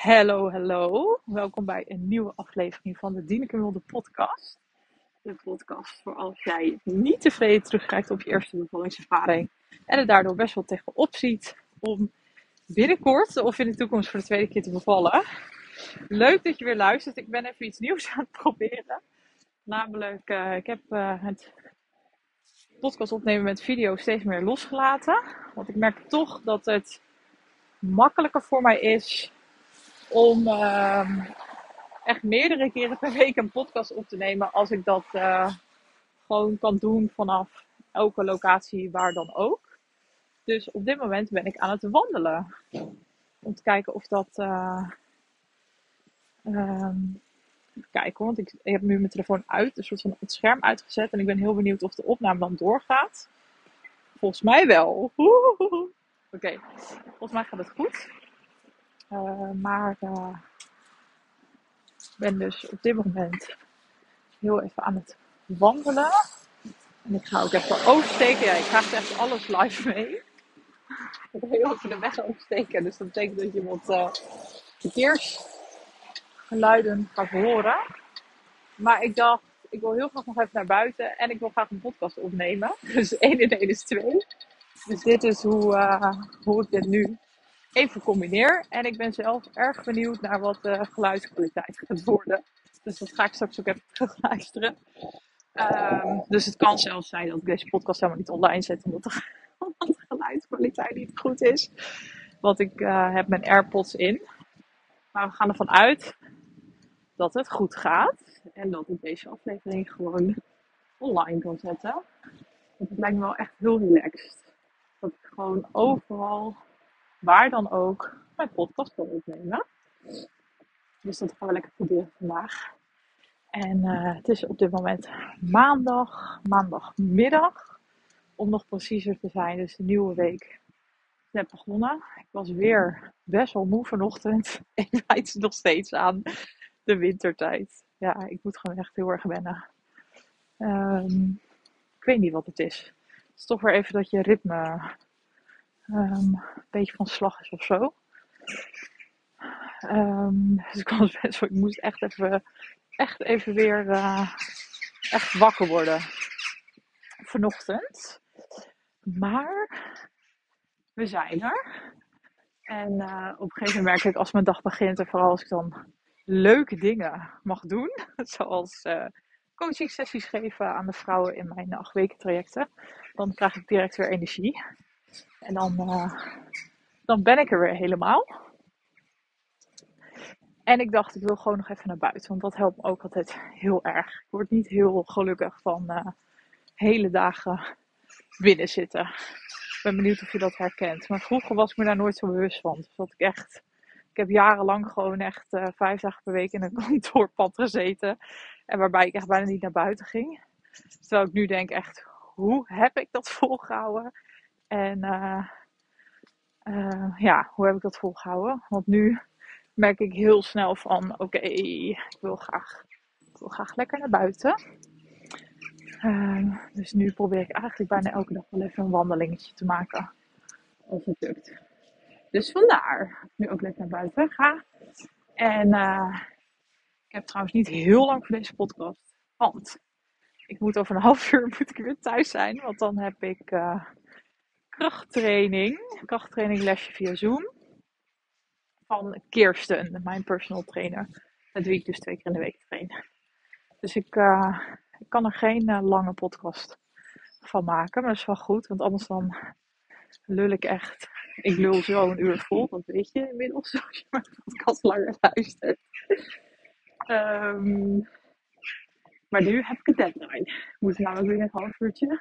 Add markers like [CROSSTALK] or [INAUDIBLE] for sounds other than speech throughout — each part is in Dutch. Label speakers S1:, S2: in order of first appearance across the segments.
S1: Hallo, hallo. Welkom bij een nieuwe aflevering van de Dieneke Wilde podcast. De podcast voor als jij niet tevreden terugkijkt op je eerste bevallingservaring. En er daardoor best wel tegenop ziet om binnenkort of in de toekomst voor de tweede keer te bevallen. Leuk dat je weer luistert. Ik ben even iets nieuws aan het proberen. Namelijk, uh, ik heb uh, het podcast opnemen met video steeds meer losgelaten. Want ik merk toch dat het makkelijker voor mij is om uh, echt meerdere keren per week een podcast op te nemen als ik dat uh, gewoon kan doen vanaf elke locatie waar dan ook. Dus op dit moment ben ik aan het wandelen. Om te kijken of dat. Uh, kijken, want ik, heb nu mijn telefoon uit, een soort van het scherm uitgezet. En ik ben heel benieuwd of de opname dan doorgaat. Volgens mij wel. Oké, volgens mij gaat het goed. Uh, maar uh, ik ben dus op dit moment heel even aan het wandelen. En ik ga ook even oversteken. Ja, ik ga echt alles live mee. [LAUGHS] Ik ga heel even de weg oversteken. Dus dat betekent dat je wat uh, verkeersgeluiden gaat horen. Maar ik dacht, ik wil heel graag nog even naar buiten. En ik wil graag een podcast opnemen. [LAUGHS] Dus 1 in 1 is 2. Dus dit is hoe, hoe ik dit nu even combineer. En ik ben zelf erg benieuwd naar wat de geluidskwaliteit gaat worden. Dus dat ga ik straks ook even [LAUGHS] terugluisteren. Um, dus het kan zelfs zijn dat ik deze podcast helemaal niet online zet, omdat de, [LAUGHS] geluidskwaliteit niet goed is. Want ik uh, heb mijn AirPods in. Maar we gaan ervan uit dat het goed gaat. En dat ik deze aflevering gewoon online kan zetten. Want het lijkt me wel echt heel relaxed. Dat ik gewoon overal waar dan ook mijn podcast kan opnemen. Dus dat gaan we lekker proberen vandaag. En uh, het is op dit moment maandag, maandagmiddag. Om nog preciezer te zijn, dus de nieuwe week net begonnen. Ik was weer best wel moe vanochtend. [LAUGHS] Ik leid nog steeds aan de wintertijd. Ja, ik moet gewoon echt heel erg wennen. Um, ik weet niet wat het is. Het is toch weer even dat je ritme um, een beetje van slag is of zo. Um, dus ik, was best, ik moest echt even, echt even weer uh, echt wakker worden vanochtend. Maar we zijn er. En uh, op een gegeven moment merk ik als mijn dag begint en vooral als ik dan leuke dingen mag doen, [LAUGHS] zoals uh, coaching sessies geven aan de vrouwen in mijn acht weken trajecten, dan krijg ik direct weer energie. En dan, uh, dan ben ik er weer helemaal. En ik dacht, ik wil gewoon nog even naar buiten. Want dat helpt me ook altijd heel erg. Ik word niet heel gelukkig van uh, hele dagen binnen zitten. Ik ben benieuwd of je dat herkent. Maar vroeger was ik me daar nooit zo bewust van. Dus dat ik echt. Ik heb jarenlang gewoon echt uh, vijf dagen per week in een [LAUGHS] kantoorpad gezeten. En waarbij ik echt bijna niet naar buiten ging. Terwijl ik nu denk echt, hoe heb ik dat [LAUGHS] volgehouden? En uh, uh, ja, hoe heb ik dat volgehouden? Want nu merk ik heel snel van, oké, ik wil graag, ik wil graag lekker naar buiten. Uh, dus nu probeer ik eigenlijk bijna elke dag wel even een wandelingetje te maken. Als het lukt. Dus vandaar nu ook lekker naar buiten ga. En uh, ik heb trouwens niet heel lang voor deze podcast. Want ik moet over een half uur moet ik weer thuis zijn. Want dan heb ik krachttraining. Krachttraining lesje via Zoom. Van Kirsten, mijn personal trainer. Met wie ik dus twee keer in de week train. Dus ik, uh, ik kan er geen uh, lange podcast van maken. Maar dat is wel goed. Want anders dan lul ik echt. Ik lul zo een uur vol. Dat weet je inmiddels. [LAUGHS] Als je mijn podcast langer luistert. Um, maar nu heb ik een deadline. Ik moet namelijk weer een half uurtje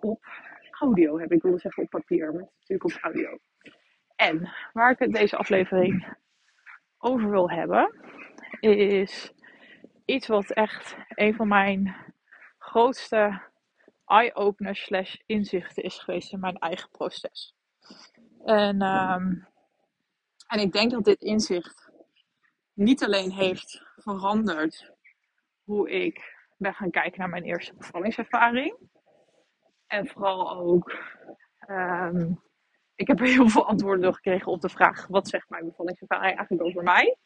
S1: op audio heb ik willen zeggen op papier, maar natuurlijk op audio. En waar ik het deze aflevering over wil hebben, is iets wat echt een van mijn grootste eye-openers slash inzichten is geweest in mijn eigen proces. En, um, en ik denk dat dit inzicht niet alleen heeft veranderd hoe ik ben gaan kijken naar mijn eerste bevallingservaring. En vooral ook um, ik heb heel veel antwoorden gekregen op de vraag: wat zegt mijn bevallingservaring eigenlijk over mij?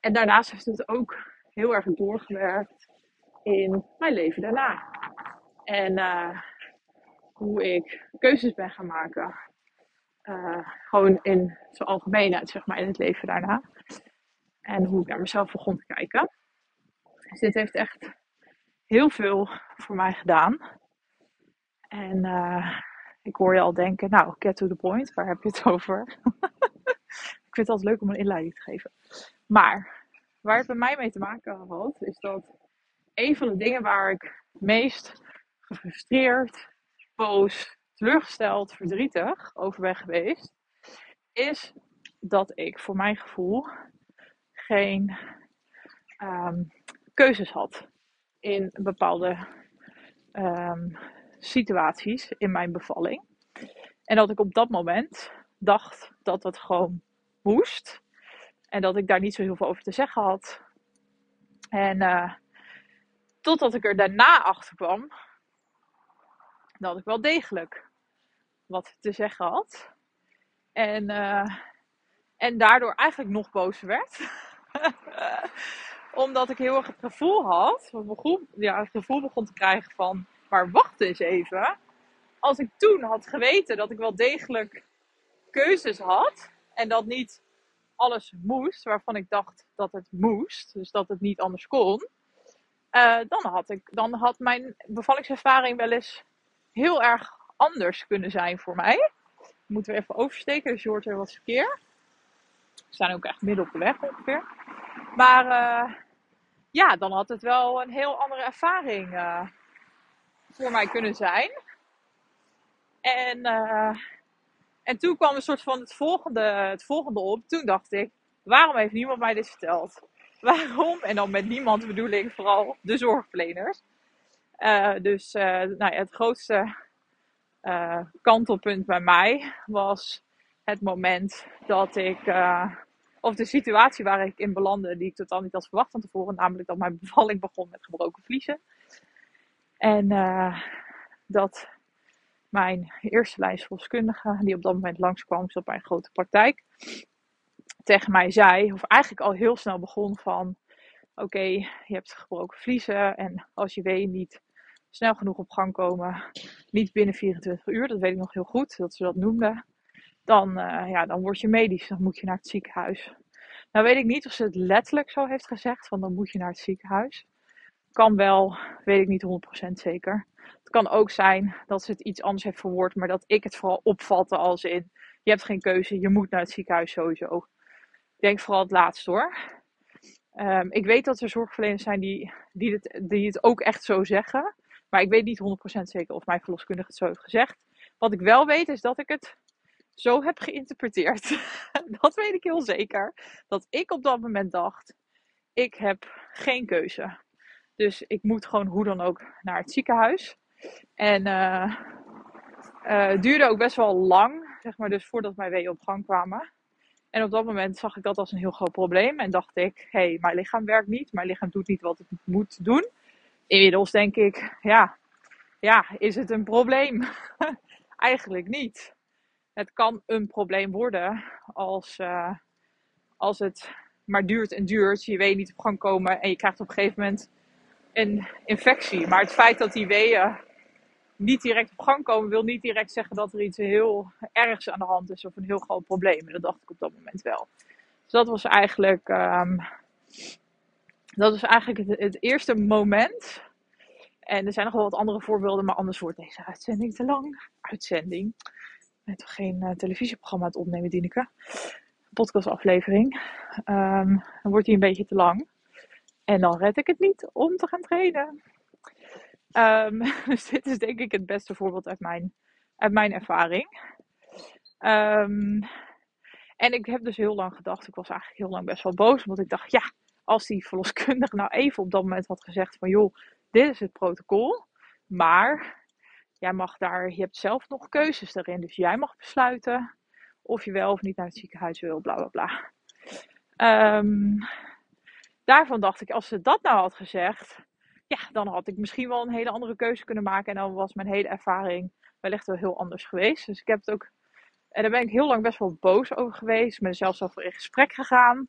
S1: En daarnaast heeft het ook heel erg doorgewerkt in mijn leven daarna. En uh, hoe ik keuzes ben gaan maken. Uh, gewoon in zijn algemeenheid, zeg maar, in het leven daarna. En hoe ik naar mezelf begon te kijken. Dus dit heeft echt heel veel voor mij gedaan. En uh, ik hoor je al denken, nou, get to the point, waar heb je het [LAUGHS] over? ik vind het altijd leuk om een inleiding te geven. Maar waar het bij mij mee te maken had, is dat een van de dingen waar ik meest gefrustreerd, boos, teleurgesteld, verdrietig over ben geweest, is dat ik voor mijn gevoel geen um, keuzes had in bepaalde um, situaties in mijn bevalling. En dat ik op dat moment dacht dat het gewoon moest. En dat ik daar niet zo heel veel over te zeggen had. En uh, totdat ik er daarna achter kwam dat ik wel degelijk wat te zeggen had. En, uh, en daardoor eigenlijk nog boos werd. [LAUGHS] Omdat ik heel erg het gevoel had, ja, het gevoel begon te krijgen van, maar wacht eens even. Als ik toen had geweten dat ik wel degelijk keuzes had en dat niet alles moest waarvan ik dacht dat het moest, dus dat het niet anders kon, uh, dan, had ik, dan had mijn bevallingservaring wel eens heel erg anders kunnen zijn voor mij. Moeten we even oversteken, dus je hoort er wat verkeer. We staan ook echt midden op de weg ongeveer. Maar uh, ja, dan had het wel een heel andere ervaring uh, voor mij kunnen zijn. En, uh, en toen kwam een soort van het volgende, het volgende op. Toen dacht ik, waarom heeft niemand mij dit verteld? [LAUGHS] Waarom? En dan met niemand bedoel ik vooral de zorgverleners. Uh, dus uh, nou ja, het grootste kantelpunt bij mij was het moment dat ik, of de situatie waar ik in belandde, die ik totaal niet had verwacht van tevoren, namelijk dat mijn bevalling begon met gebroken vliezen. En dat mijn eerste lijnsverloskundige, die op dat moment langskwam, op mijn grote praktijk, tegen mij zei, of eigenlijk al heel snel begon van, oké, je hebt gebroken vliezen en als je weet niet snel genoeg op gang komen, niet binnen 24 uur, dat weet ik nog heel goed, dat ze dat noemden, dan, uh, ja, dan word je medisch, dan moet je naar het ziekenhuis. Nou weet ik niet of ze het letterlijk zo heeft gezegd, van dan moet je naar het ziekenhuis. Kan wel, weet ik niet 100% zeker. Het kan ook zijn dat ze het iets anders heeft verwoord, maar dat ik het vooral opvatte als in, je hebt geen keuze, je moet naar het ziekenhuis sowieso. Ik denk vooral het laatste hoor. Um, ik weet dat er zorgverleners zijn die, die, het, die het ook echt zo zeggen. Maar ik weet niet 100% zeker of mijn verloskundige het zo heeft gezegd. Wat ik wel weet is dat ik het zo heb geïnterpreteerd. [LAUGHS] dat weet ik heel zeker. Dat ik op dat moment dacht: ik heb geen keuze. Dus ik moet gewoon hoe dan ook naar het ziekenhuis. En uh, duurde ook best wel lang, zeg maar, dus voordat mijn weeën op gang kwamen. En op dat moment zag ik dat als een heel groot probleem. En dacht ik, hé, hey, mijn lichaam werkt niet. Mijn lichaam doet niet wat het moet doen. Inmiddels denk ik, ja, ja is het een probleem? [LAUGHS] Eigenlijk niet. Het kan een probleem worden als, uh, als het maar duurt en duurt. Je weet niet op gang komen en je krijgt op een gegeven moment een infectie. Maar het feit dat die weeën niet direct op gang komen, wil niet direct zeggen dat er iets heel ergs aan de hand is of een heel groot probleem. En dat dacht ik op dat moment wel. Dus dat was eigenlijk, um, dat was eigenlijk het, eerste moment. En er zijn nog wel wat andere voorbeelden, maar anders wordt deze uitzending te lang. Uitzending. Ik toch geen uh, televisieprogramma aan het opnemen, Dineke. Podcastaflevering. Um, dan wordt die een beetje te lang. En dan red ik het niet om te gaan trainen. Um, [LAUGHS] dus dit is denk ik het beste voorbeeld uit mijn, uit mijn ervaring. Um, en ik heb dus heel lang gedacht, ik was eigenlijk heel lang best wel boos, omdat ik dacht, ja, als die verloskundige nou even op dat moment had gezegd van, joh, dit is het protocol, maar jij mag daar, je hebt zelf nog keuzes daarin, dus jij mag besluiten of je wel of niet naar het ziekenhuis wil, bla bla bla. Um, daarvan dacht ik, als ze dat nou had gezegd, ja, dan had ik misschien wel een hele andere keuze kunnen maken. En dan was mijn hele ervaring wellicht wel heel anders geweest. Dus ik heb het ook, en daar ben ik heel lang best wel boos over geweest. Ben zelfs over in gesprek gegaan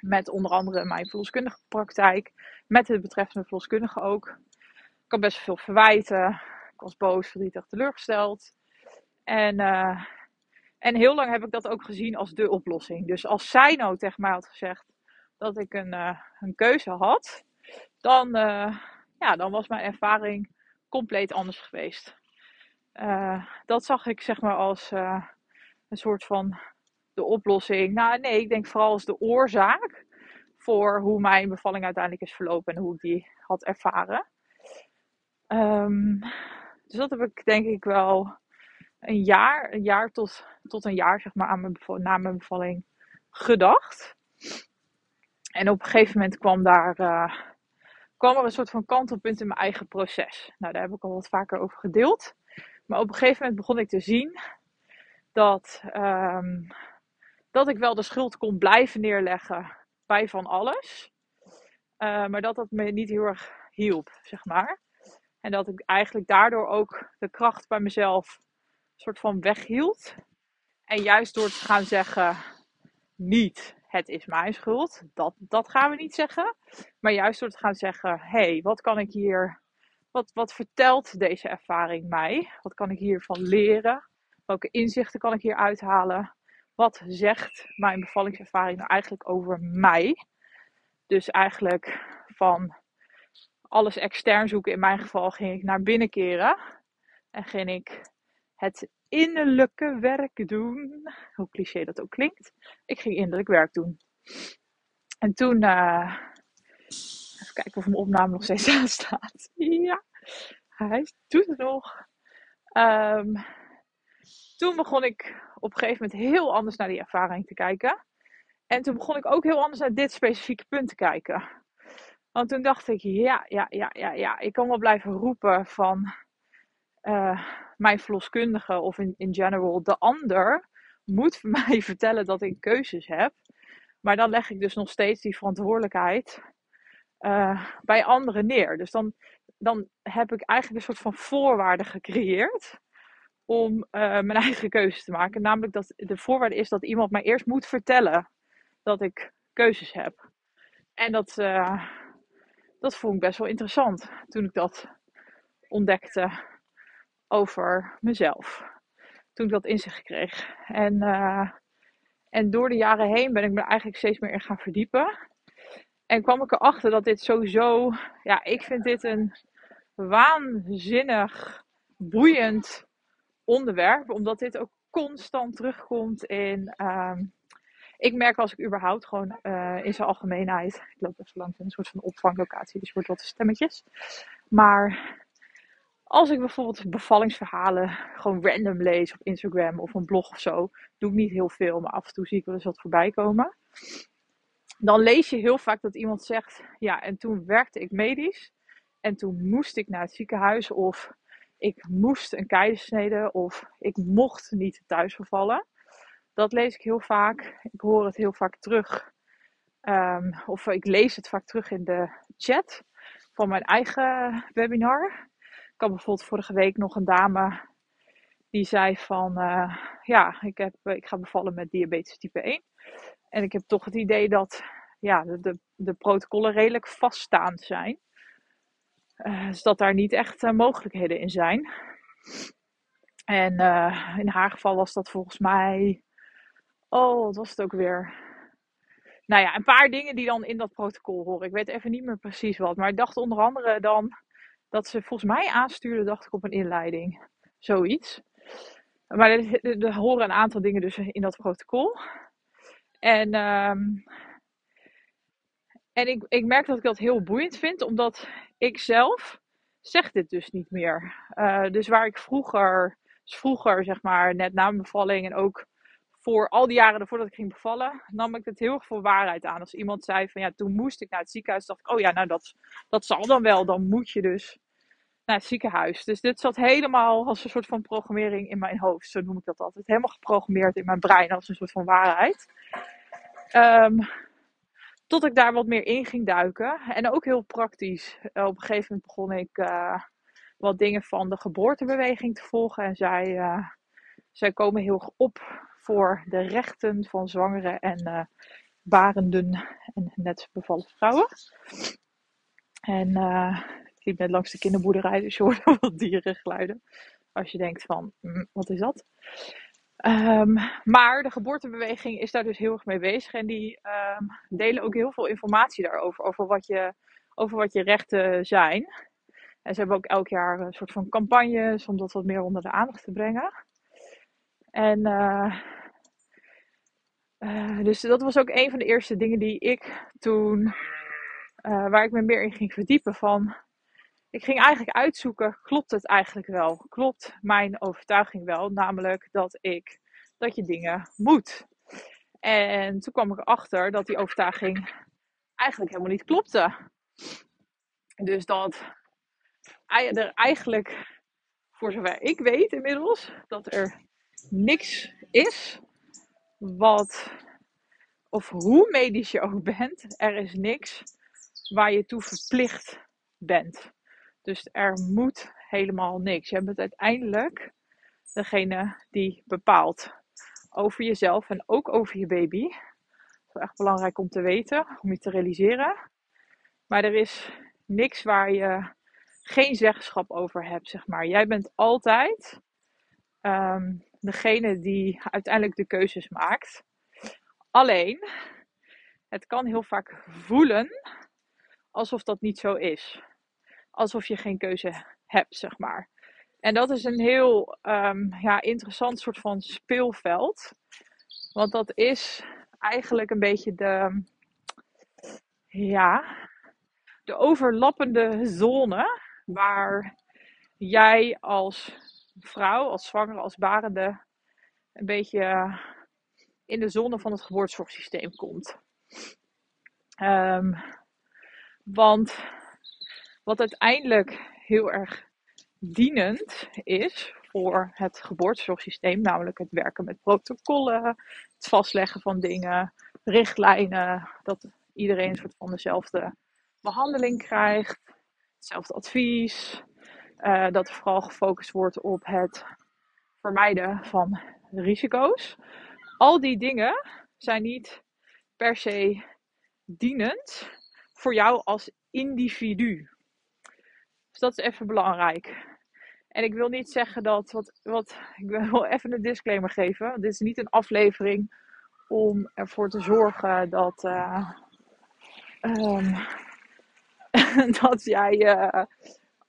S1: met onder andere mijn verloskundige praktijk, met het betreffende verloskundige ook. Ik had best veel verwijten. Ik was boos, verdrietig, teleurgesteld. En, uh, en heel lang heb ik dat ook gezien als de oplossing. Dus als zij nou tegen mij had gezegd dat ik een, uh, een keuze had, dan, uh, ja, dan was mijn ervaring compleet anders geweest. dat zag ik zeg maar als een soort van de oplossing. Nou nee, ik denk vooral als de oorzaak voor hoe mijn bevalling uiteindelijk is verlopen en hoe ik die had ervaren. Um, dus dat heb ik denk ik wel een jaar, een jaar tot, tot een jaar zeg maar, aan mijn na mijn bevalling gedacht. En op een gegeven moment kwam daar uh, kwam er een soort van kantelpunt in mijn eigen proces. Nou, daar heb ik al wat vaker over gedeeld. Maar op een gegeven moment begon ik te zien dat, um, dat ik wel de schuld kon blijven neerleggen bij van alles. Uh, maar dat dat me niet heel erg hielp, zeg maar. En dat ik eigenlijk daardoor ook de kracht bij mezelf soort van weghield. En juist door te gaan zeggen, niet het is mijn schuld, dat, dat gaan we niet zeggen. Maar juist door te gaan zeggen, hey, wat kan ik hier, wat, wat vertelt deze ervaring mij? Wat kan ik hiervan leren? Welke inzichten kan ik hier uithalen? Wat zegt mijn bevallingservaring nou eigenlijk over mij? Dus eigenlijk van alles extern zoeken. In mijn geval ging ik naar binnen keren. En ging ik het innerlijke werk doen. Hoe cliché dat ook klinkt. Ik ging innerlijk werk doen. En toen, uh, even kijken of mijn opname nog steeds [LAUGHS] aan staat. Ja, hij doet het nog. Um, toen begon ik op een gegeven moment heel anders naar die ervaring te kijken. En toen begon ik ook heel anders naar dit specifieke punt te kijken. Want toen dacht ik, ja, ja, ja, ja, ja, ik kan wel blijven roepen van uh, mijn verloskundige of in, in general de ander moet [LAUGHS] mij vertellen dat ik keuzes heb. Maar dan leg ik dus nog steeds die verantwoordelijkheid uh, bij anderen neer. Dus dan, dan heb ik eigenlijk een soort van voorwaarden gecreëerd om uh, mijn [LAUGHS] eigen keuzes te maken. Namelijk dat de voorwaarde is dat iemand mij eerst moet vertellen dat ik keuzes heb. En dat, dat vond ik best wel interessant toen ik dat ontdekte over mezelf. Toen ik dat inzicht kreeg. En, uh, en door de jaren heen ben ik me eigenlijk steeds meer in gaan verdiepen. En kwam ik erachter dat dit sowieso, ja, ik vind dit een waanzinnig boeiend onderwerp, omdat dit ook constant terugkomt in. Um, ik merk als ik überhaupt gewoon uh, in zijn algemeenheid. Ik loop even langs een soort van opvanglocatie, dus wordt wat stemmetjes. Maar als ik bijvoorbeeld bevallingsverhalen gewoon random lees op Instagram of een blog of zo, doe ik niet heel veel, maar af en toe zie ik wel eens wat voorbij komen. Dan lees je heel vaak dat iemand zegt: Ja, en toen werkte ik medisch. En toen moest ik naar het ziekenhuis of ik moest een keizersnede of ik mocht niet thuis vervallen. Dat lees ik heel vaak. Ik hoor het heel vaak terug. Um, of ik lees het vaak terug in de chat van mijn eigen webinar. Ik had bijvoorbeeld vorige week nog een dame die zei van uh, ja, ik, heb, ik ga bevallen met diabetes type 1. En ik heb toch het idee dat ja, de, de, protocollen redelijk vaststaand zijn. Uh, dus dat daar niet echt uh, mogelijkheden in zijn. En in haar geval was dat volgens mij. Oh, wat was het ook weer? Nou ja, een paar dingen die dan in dat protocol horen. Ik weet even niet meer precies wat. Maar ik dacht onder andere dan dat ze volgens mij aanstuurde, dacht ik, op een inleiding. Zoiets. Maar er, er, horen een aantal dingen dus in dat protocol. En, um, en ik, ik merk dat ik dat heel boeiend vind, omdat ik zelf zeg dit dus niet meer. Uh, dus waar ik vroeger, vroeger zeg maar, net na mijn bevalling en ook voor al die jaren voordat ik ging bevallen, nam ik het heel erg voor waarheid aan. Als iemand zei van ja, toen moest ik naar het ziekenhuis, dacht ik, oh ja, nou dat, dat zal dan wel, dan moet je dus naar het ziekenhuis. Dus dit zat helemaal als een soort van programmering in mijn hoofd, zo noem ik dat altijd. Helemaal geprogrammeerd in mijn brein als een soort van waarheid. Um, tot ik daar wat meer in ging duiken. En ook heel praktisch. Uh, op een gegeven moment begon ik, uh, wat dingen van de geboortebeweging te volgen. En zij, uh, zij komen heel erg op voor de rechten van zwangere en barenden en net bevallen vrouwen. En ik liep net langs de kinderboerderij, dus je hoort [LAUGHS] wat dierengeluiden. Als je denkt van, mm, wat is dat? Um, maar de geboortebeweging is daar dus heel erg mee bezig. En die um, delen ook heel veel informatie daarover. Over wat, je, over wat je rechten zijn. En ze hebben ook elk jaar een soort van campagnes om dat wat meer onder de aandacht te brengen. En uh, uh, dus dat was ook een van de eerste dingen die ik toen, uh, waar ik me meer in ging verdiepen. Van, ik ging eigenlijk uitzoeken, klopt het eigenlijk wel? Klopt mijn overtuiging wel? Namelijk dat ik, dat je dingen moet. En toen kwam ik erachter dat die overtuiging eigenlijk helemaal niet klopte. Dus dat er eigenlijk, voor zover ik weet inmiddels, dat er niks is wat, of hoe medisch je ook [LAUGHS] bent, er is niks waar je toe verplicht bent. Dus er moet helemaal niks. Je bent uiteindelijk degene die bepaalt over jezelf en ook over je baby. Dat is echt belangrijk om te weten, om je te realiseren. Maar er is niks waar je geen zeggenschap over hebt, zeg maar. Jij bent altijd um, degene die uiteindelijk de keuzes maakt. Alleen, het kan heel vaak voelen alsof dat niet zo is. Alsof je geen keuze hebt, zeg maar. En dat is een heel um, ja, interessant soort van speelveld. Want dat is eigenlijk een beetje de, ja, de overlappende zone waar jij als vrouw, als zwangere, als barende, een beetje in de zone van het geboortezorgsysteem komt. Um, want wat uiteindelijk heel erg dienend is voor het geboortezorgsysteem, namelijk het werken met protocollen, het vastleggen van dingen, richtlijnen, dat iedereen een soort van dezelfde behandeling krijgt, hetzelfde advies, uh, dat vooral gefocust wordt op het vermijden van risico's. Al die dingen zijn niet per se dienend voor jou als individu. Dus dat is even belangrijk. En ik wil niet zeggen dat, wat, wat, ik wil [LAUGHS] even een disclaimer geven. Dit is niet een aflevering om ervoor te zorgen dat, uh, um, [LAUGHS] dat jij uh,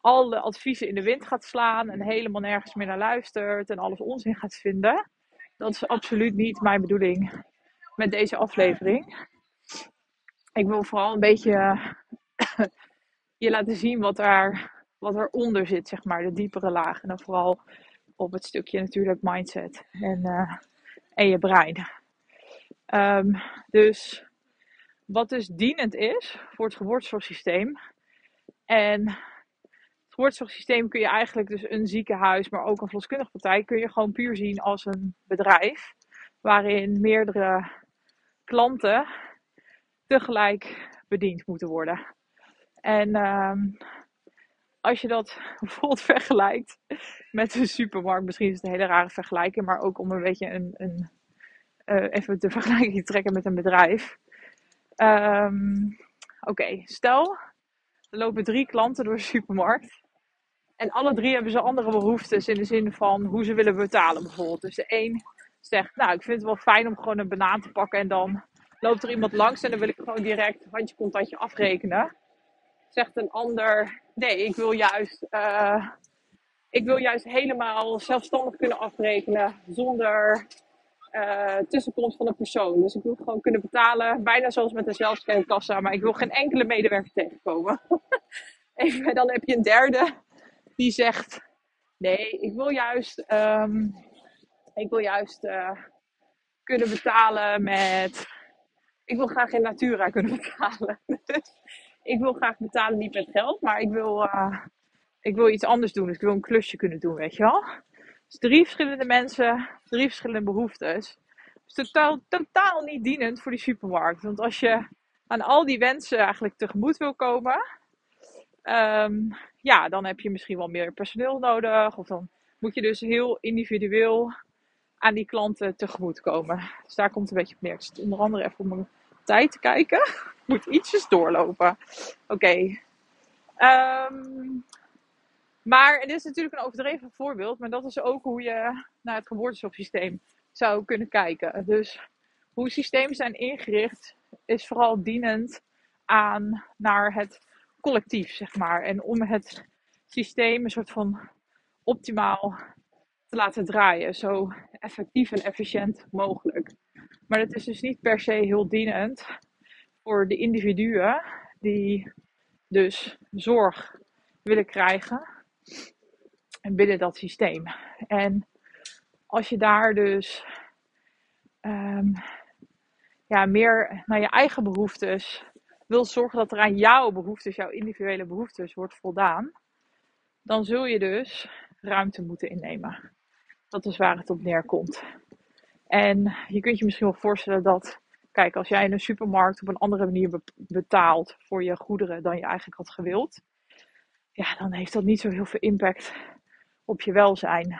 S1: alle adviezen in de wind gaat slaan en helemaal nergens meer naar luistert en alles onzin gaat vinden. Dat is absoluut niet mijn bedoeling met deze aflevering. Ik wil vooral een beetje [COUGHS] je laten zien wat, er, wat eronder zit, zeg maar, de diepere laag. En dan vooral op het stukje natuurlijk mindset en, uh, en je brein. Um, dus wat dus dienend is voor het geboortezorgsysteem. En het geboortezorgsysteem kun je eigenlijk dus een ziekenhuis, maar ook een verloskundige praktijk, kun je gewoon puur zien als een bedrijf. Waarin meerdere klanten tegelijk bediend moeten worden. En um, als je dat [LAUGHS] bijvoorbeeld vergelijkt met een supermarkt, misschien is het een hele rare vergelijking, maar ook om een beetje een, uh, even de vergelijking te trekken met een bedrijf. Um, Oké, stel, er lopen drie klanten door de supermarkt. En alle drie hebben ze andere behoeftes in de zin van hoe ze willen betalen bijvoorbeeld. Dus de een zegt, nou ik vind het wel fijn om gewoon een banaan te pakken en dan loopt er iemand langs en dan wil ik gewoon direct handje contactje afrekenen. Zegt een ander, nee, ik wil juist, uh, ik wil juist helemaal zelfstandig kunnen afrekenen zonder uh, tussenkomst van een persoon. Dus ik wil gewoon kunnen betalen, bijna zoals met een zelfscankassa, maar ik wil geen enkele medewerker tegenkomen. [LAUGHS] en dan heb je een derde die zegt, nee, ik wil juist, um, ik wil juist uh, kunnen betalen met ik wil graag in Natura kunnen [LAUGHS] betalen. [LAUGHS] Dus ik wil graag betalen niet met geld, maar ik wil, uh, ik wil iets anders doen. Dus ik wil een klusje kunnen doen, weet je wel. Dus drie verschillende mensen, drie verschillende behoeftes. Dus totaal, totaal niet dienend voor die supermarkt. Want als je aan al die wensen eigenlijk tegemoet wil komen, ehm, ja, dan heb je misschien wel meer personeel nodig. Of dan moet je dus heel individueel aan die klanten tegemoet komen. Dus daar komt een beetje op neer. Ik onder andere even mijn tijd te kijken. [LAUGHS] Moet ietsjes doorlopen. Oké. Ehm, maar dit is natuurlijk een overdreven voorbeeld. Maar dat is ook hoe je naar het geboortezorgsysteem zou kunnen kijken. Dus hoe systemen zijn ingericht is vooral dienend aan naar het collectief, zeg maar. En om het systeem een soort van optimaal te laten draaien. Zo effectief en efficiënt mogelijk. Maar dat is dus niet per se heel dienend voor de individuen die dus zorg willen krijgen binnen dat systeem. En als je daar dus um, ja, meer naar je eigen behoeftes wil zorgen dat er aan jouw behoeftes, jouw individuele behoeftes, wordt voldaan, dan zul je dus ruimte moeten innemen. Dat is waar het op neerkomt. En je kunt je misschien wel voorstellen dat, kijk, als jij in een supermarkt op een andere manier betaalt voor je goederen dan je eigenlijk had gewild, ja, dan heeft dat niet zo heel veel impact op je welzijn.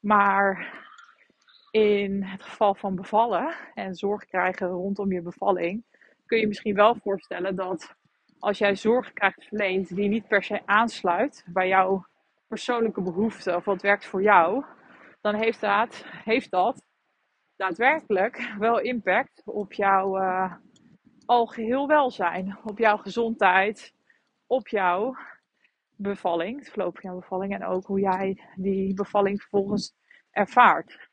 S1: Maar in het geval van bevallen en zorg krijgen rondom je bevalling, kun je misschien wel voorstellen dat als jij zorg krijgt verleend die niet per se aansluit bij jouw persoonlijke behoeften of wat werkt voor jou, dan heeft dat, heeft dat daadwerkelijk wel impact op jouw uh, algeheel welzijn, op jouw gezondheid, op jouw bevalling, het verloop van jouw bevalling en ook hoe jij die bevalling vervolgens ervaart.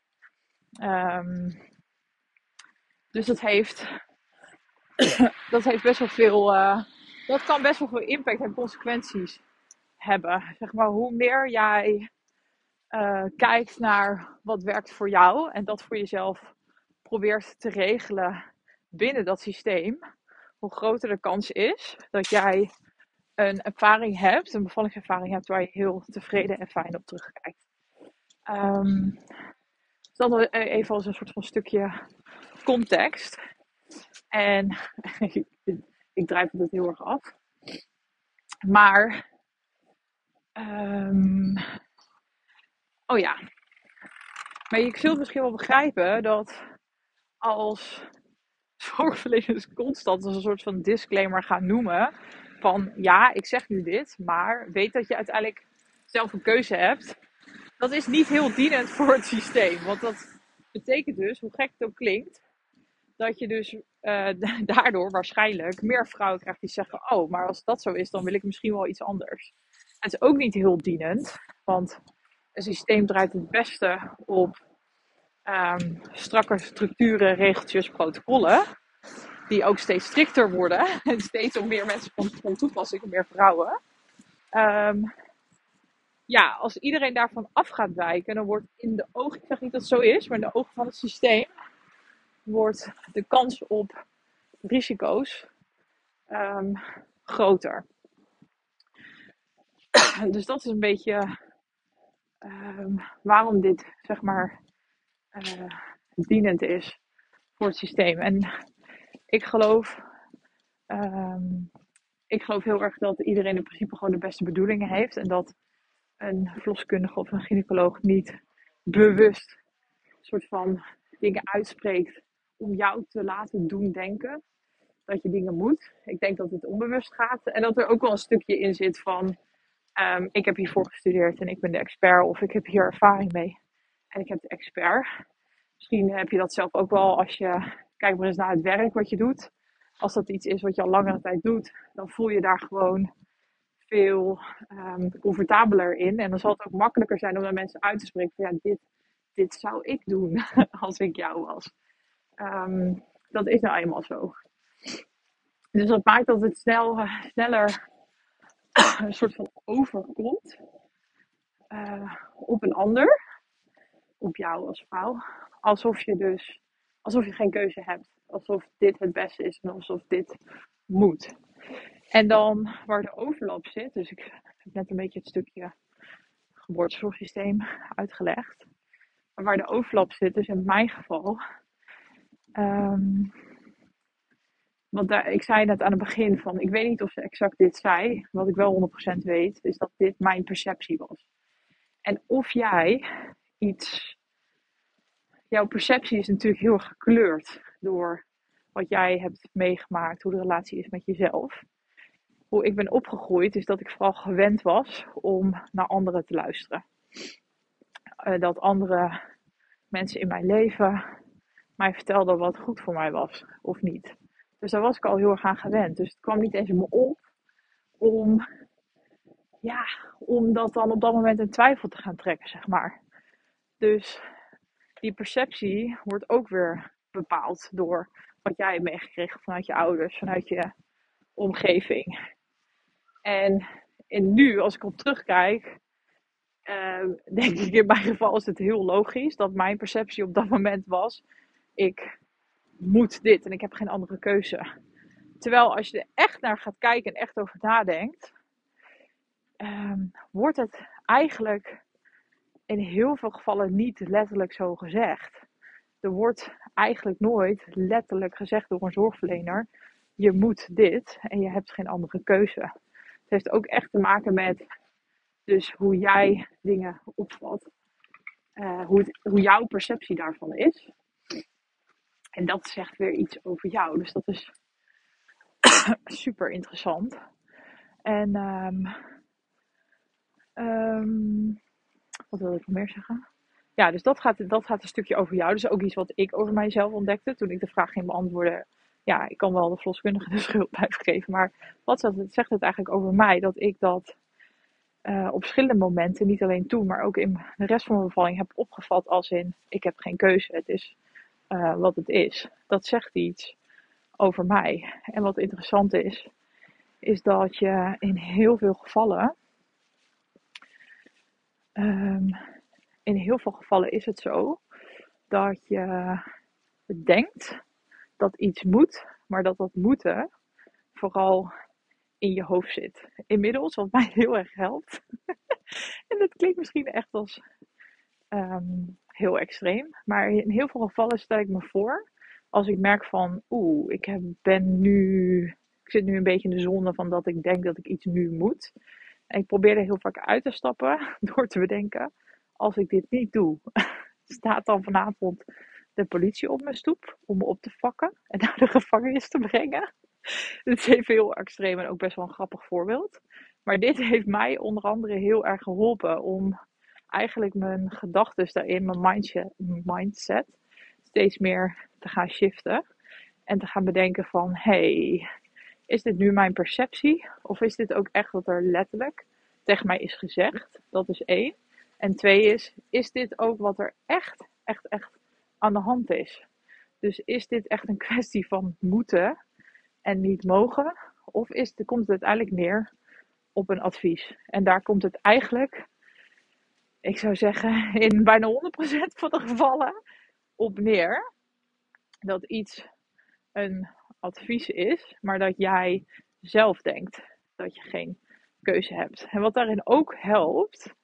S1: Um, dus dat heeft, [COUGHS] dat heeft best wel veel, uh, dat kan best wel veel impact en consequenties hebben. Zeg maar, hoe meer jij uh, kijkt naar wat werkt voor jou en dat voor jezelf probeert te regelen binnen dat systeem, hoe groter de kans is dat jij een ervaring hebt, een bevallingservaring hebt waar je heel tevreden en fijn op terugkijkt. Um, dan even als een soort van stukje context. En [LAUGHS] ik drijf het heel erg af. Maar, um, oh ja. Maar je zult misschien wel begrijpen dat als [LAUGHS] zorgverleners constant als een soort van disclaimer gaan noemen. Van ja, ik zeg nu dit, maar weet dat je uiteindelijk zelf een keuze hebt dat is niet heel dienend [LAUGHS] voor het systeem. Want dat betekent dus, hoe gek het ook klinkt, dat je dus uh, [LAUGHS] daardoor waarschijnlijk meer vrouwen krijgt die zeggen: Oh, maar als dat zo is, dan wil ik misschien wel iets anders. Het is ook niet heel dienend, want een systeem draait het beste op um, strakke structuren, regeltjes, protocollen. Die ook steeds strikter worden [LAUGHS] en steeds op meer mensen van, toepassing, meer vrouwen. Um, ja, als iedereen daarvan af gaat wijken, dan wordt in de ogen, ik zeg niet dat het zo is, maar in de ogen van het systeem wordt de kans op risico's um, groter. [CLEARS THROAT] dus dat is een beetje um, waarom dit, zeg maar, uh, dienend is voor het systeem. En ik geloof, um, ik geloof heel erg dat iedereen in principe gewoon de beste bedoelingen heeft en dat een verloskundige of een gynaecoloog niet bewust soort van dingen uitspreekt om jou te laten doen denken dat je dingen moet. Ik denk dat het onbewust gaat en dat er ook wel een stukje in zit van um, ik heb hiervoor gestudeerd en ik ben de expert of ik heb hier ervaring mee en ik heb de expert. Misschien heb je dat zelf ook wel als je kijkt maar eens naar het werk wat je doet. Als dat iets is wat je al langere tijd doet, dan voel je daar gewoon veel um, comfortabeler in. En dan zal het ook makkelijker zijn om naar mensen uit te spreken van ja, dit, dit zou ik doen [LAUGHS] als ik jou was. Um, dat is nou eenmaal zo. Dus dat maakt dat het snel, uh, sneller [COUGHS] een soort van overkomt uh, op een ander, op jou als vrouw. Alsof je dus, alsof je geen keuze hebt. Alsof dit het beste is en alsof dit moet. En dan waar de overlap zit, dus ik heb net een beetje het stukje geboortezorgsysteem uitgelegd. Maar waar de overlap zit, dus in mijn geval, um, Want daar, ik zei net aan het begin van, ik weet niet of ze exact dit zei. Wat ik wel 100% weet, is dat dit mijn perceptie was. En of jij iets. Jouw perceptie is natuurlijk heel gekleurd door wat jij hebt meegemaakt, hoe de relatie is met jezelf. Hoe ik ben opgegroeid is dat ik vooral gewend was om naar anderen te luisteren. Uh, dat andere mensen in mijn leven mij vertelden wat goed voor mij was of niet. Dus daar was ik al heel erg aan gewend. Dus het kwam niet eens in me op om, ja, om dat dan op dat moment in twijfel te gaan trekken, zeg maar. Dus die perceptie wordt ook weer bepaald door wat jij hebt meegekregen vanuit je ouders, vanuit je omgeving. En, en nu, als ik op terugkijk, uh, denk ik in mijn geval is het heel logisch dat mijn perceptie op dat moment was: ik moet dit en ik heb geen andere keuze. Terwijl als je er echt naar gaat kijken en echt over nadenkt, um, wordt het eigenlijk in heel veel gevallen niet letterlijk zo gezegd. Er wordt eigenlijk nooit letterlijk gezegd door een zorgverlener: je moet dit en je hebt geen andere keuze. Het heeft ook echt te maken met dus hoe jij dingen opvat, uh, hoe, hoe jouw perceptie daarvan is. En dat zegt weer iets over jou. Dus dat is [COUGHS] super interessant. En um, um, wat wil ik nog meer zeggen? Ja, dus dat gaat, dat gaat een stukje over jou. Dus ook iets wat ik over mijzelf ontdekte toen ik de vraag ging beantwoorden. Ja, ik kan wel de verloskundige de schuld blijven geven. Maar wat zegt het eigenlijk over mij? Dat ik dat uh, op verschillende momenten, niet alleen toen, maar ook in de rest van mijn bevalling heb opgevat als in: ik heb geen keuze. Het is uh, wat het is. Dat zegt iets over mij. En wat interessant is, is dat je in heel veel gevallen. Um, in heel veel gevallen is het zo dat je denkt dat iets moet, maar dat dat moeten vooral in je hoofd zit. Inmiddels, wat mij heel erg helpt. [LAUGHS] en dat klinkt misschien echt als um, heel extreem. Maar in heel veel gevallen stel ik me voor, als ik merk van, oeh, ik heb, ben nu, ik zit nu een beetje in de zone van dat ik denk dat ik iets nu moet. En ik probeer er heel vaak uit te stappen [LAUGHS] door te bedenken, als ik dit niet doe, [LAUGHS] staat dan vanavond de politie op mijn stoep om me op te vakken en naar de gevangenis te brengen. [LAUGHS] Dit is even heel extreem en ook best wel een grappig voorbeeld. Maar dit heeft mij onder andere heel erg geholpen om eigenlijk mijn gedachten daarin, mijn mindset, mindset, steeds meer te gaan shiften. En te gaan bedenken van, hey, is dit nu mijn perceptie? Of is dit ook echt wat er letterlijk tegen mij is gezegd? Dat is één. En twee is, is dit ook wat er echt, echt, echt aan de hand is? Dus is dit echt een [LAUGHS] kwestie van moeten en niet mogen? Of is, komt het uiteindelijk neer op een advies? En daar komt het eigenlijk ik zou zeggen, [LAUGHS] in bijna 100% van de gevallen op neer dat iets een advies is, maar dat jij zelf denkt dat je geen keuze hebt. En wat daarin ook helpt,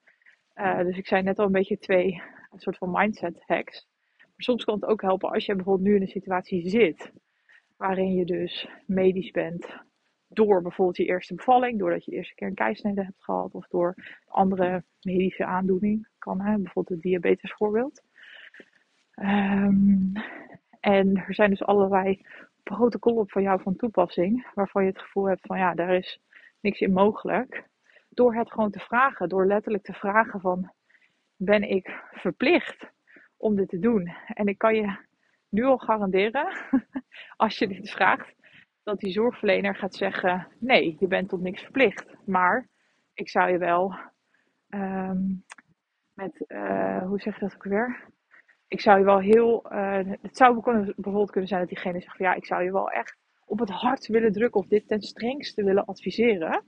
S1: uh, dus ik zei net al een beetje twee een soort van mindset hacks. Maar soms kan het ook helpen als je bijvoorbeeld nu in een situatie zit waarin je dus medisch bent door bijvoorbeeld je eerste bevalling, doordat je de eerste keer een keisnede hebt gehad, of door andere medische aandoening, kan hè, bijvoorbeeld het diabetes voorbeeld. Um, en er zijn dus allerlei protocollen van jou van toepassing, waarvan je het gevoel hebt van ja, daar is niks in mogelijk. Door het gewoon te vragen, door letterlijk te vragen van ben ik verplicht om dit te doen? En ik kan je nu al garanderen, [LAUGHS] als je dit vraagt, dat die zorgverlener gaat zeggen: nee, je bent tot niks verplicht. Maar ik zou je wel um, met, uh, hoe zeg je dat ook weer? Ik zou je wel heel, uh, het zou bijvoorbeeld kunnen zijn dat diegene zegt: van, ja, ik zou je wel echt op het hart willen drukken of dit ten strengste willen adviseren.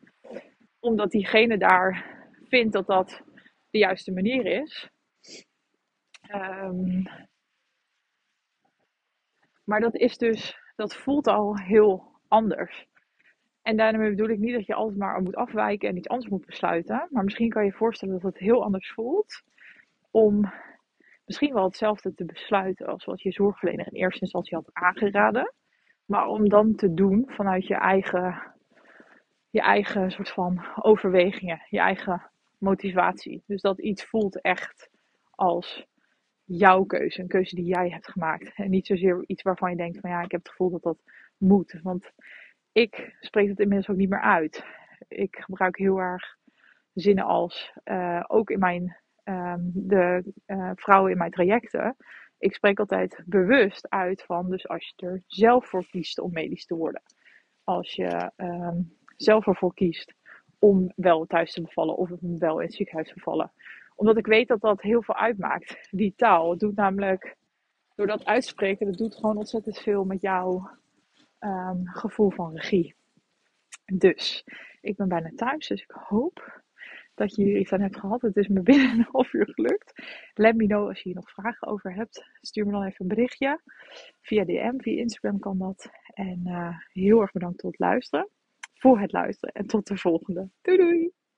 S1: Omdat diegene daar vindt dat dat de juiste manier is. Um, maar dat is dus, dat voelt al heel anders. En daarmee bedoel ik niet dat je altijd maar moet afwijken en iets anders moet besluiten. Maar misschien kan je je voorstellen dat het heel anders voelt om misschien wel hetzelfde te besluiten als wat je zorgverlener in eerste instantie had aangeraden. Maar om dan te doen vanuit je eigen, je eigen soort van overwegingen, je eigen motivatie. Dus dat iets voelt echt als jouw keuze, een keuze die jij hebt gemaakt. [LAUGHS] En niet zozeer iets waarvan je denkt van ja, ik heb het gevoel dat dat moet. Want ik spreek het inmiddels ook niet meer uit. Ik gebruik heel erg zinnen als, uh, ook in mijn, um, de uh, vrouwen in mijn trajecten. Ik spreek altijd bewust uit van, dus als je er zelf voor kiest om medisch te worden. Als je um, zelf ervoor kiest om wel thuis te bevallen of wel in het ziekenhuis te bevallen. Omdat ik weet dat dat heel veel uitmaakt. Die taal. Het doet namelijk, door dat uitspreken, dat doet gewoon ontzettend veel met jouw um, gevoel van regie. Dus, ik ben bijna thuis, dus ik hoop dat je hier iets aan hebt gehad. Het is me [LAUGHS] binnen een half uur gelukt. Let me know als je hier nog vragen over hebt. Stuur me dan even een berichtje. Via DM, via Instagram kan dat. En uh, heel erg bedankt tot luisteren. Voor het luisteren. En tot de volgende. Doei doei!